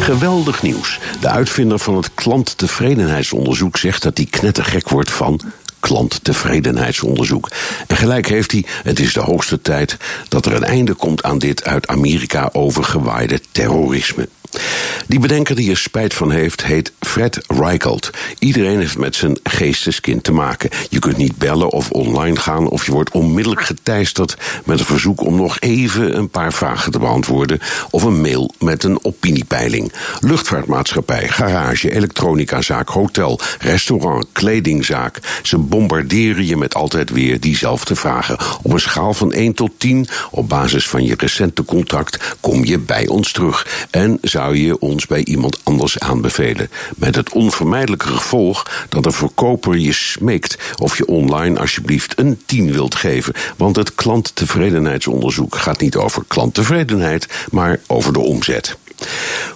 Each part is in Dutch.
Geweldig nieuws. De uitvinder van het klanttevredenheidsonderzoek zegt dat hij knettergek wordt van klanttevredenheidsonderzoek. En gelijk heeft hij, het is de hoogste tijd dat er een einde komt aan dit uit Amerika overgewaaide terrorisme. Die bedenker die er spijt van heeft, heet Fred Reichelt. Iedereen heeft met zijn geesteskind te maken. Je kunt niet bellen of online gaan, of je wordt onmiddellijk geteisterd met een verzoek om nog even een paar vragen te beantwoorden, of een mail met een opiniepeiling. Luchtvaartmaatschappij, garage, elektronicazaak, hotel, restaurant, kledingzaak. Ze bombarderen je met altijd weer diezelfde vragen. Op een schaal van 1 tot 10, op basis van je recente contact, kom je bij ons terug. En zou je ons bij iemand anders aanbevelen. Met het onvermijdelijke gevolg dat de verkoper je smeekt of je online alsjeblieft een 10 wilt geven. Want het klanttevredenheidsonderzoek gaat niet over klanttevredenheid, maar over de omzet.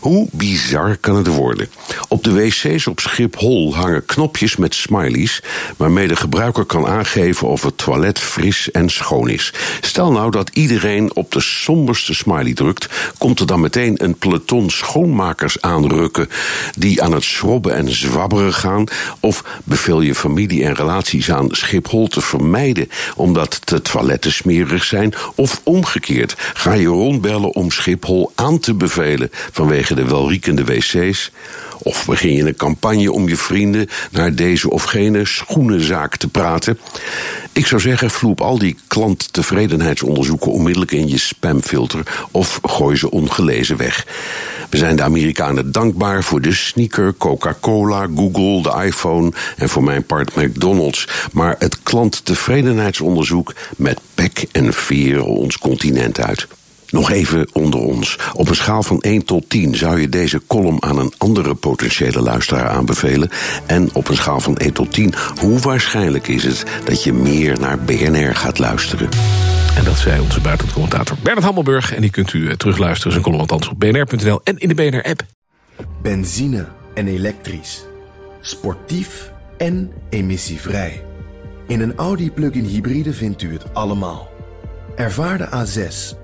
Hoe bizar kan het worden? Op de wc's op Schiphol hangen knopjes met smileys waarmee de gebruiker kan aangeven of het toilet fris en schoon is. Stel nou dat iedereen op de somberste smiley drukt, komt er dan meteen een peloton schoonmakers aanrukken die aan het schrobben en zwabberen gaan? Of beveel je familie en relaties aan Schiphol te vermijden omdat de toiletten smerig zijn? Of omgekeerd, ga je rondbellen om Schiphol aan te bevelen vanwege de welriekende wc's? Of begin je een campagne om je vrienden naar deze of gene schoenenzaak te praten? Ik zou zeggen, vloep al die klanttevredenheidsonderzoeken onmiddellijk in je spamfilter of gooi ze ongelezen weg. We zijn de Amerikanen dankbaar voor de sneaker, Coca-Cola, Google, de iPhone en voor mijn part McDonald's. Maar het klanttevredenheidsonderzoek met pek en veren ons continent uit. Nog even onder ons. Op een schaal van 1 tot 10 zou je deze column aan een andere potentiële luisteraar aanbevelen. En op een schaal van 1 tot 10, hoe waarschijnlijk is het dat je meer naar BNR gaat luisteren? En dat zei onze buitenlandcommentator Bernard Hammelburg. En die kunt u eh, terugluisteren, zijn column althans op bnr.nl en in de BNR-app. Benzine en elektrisch. Sportief en emissievrij. In een Audi plug-in hybride vindt u het allemaal. Ervaar de A6,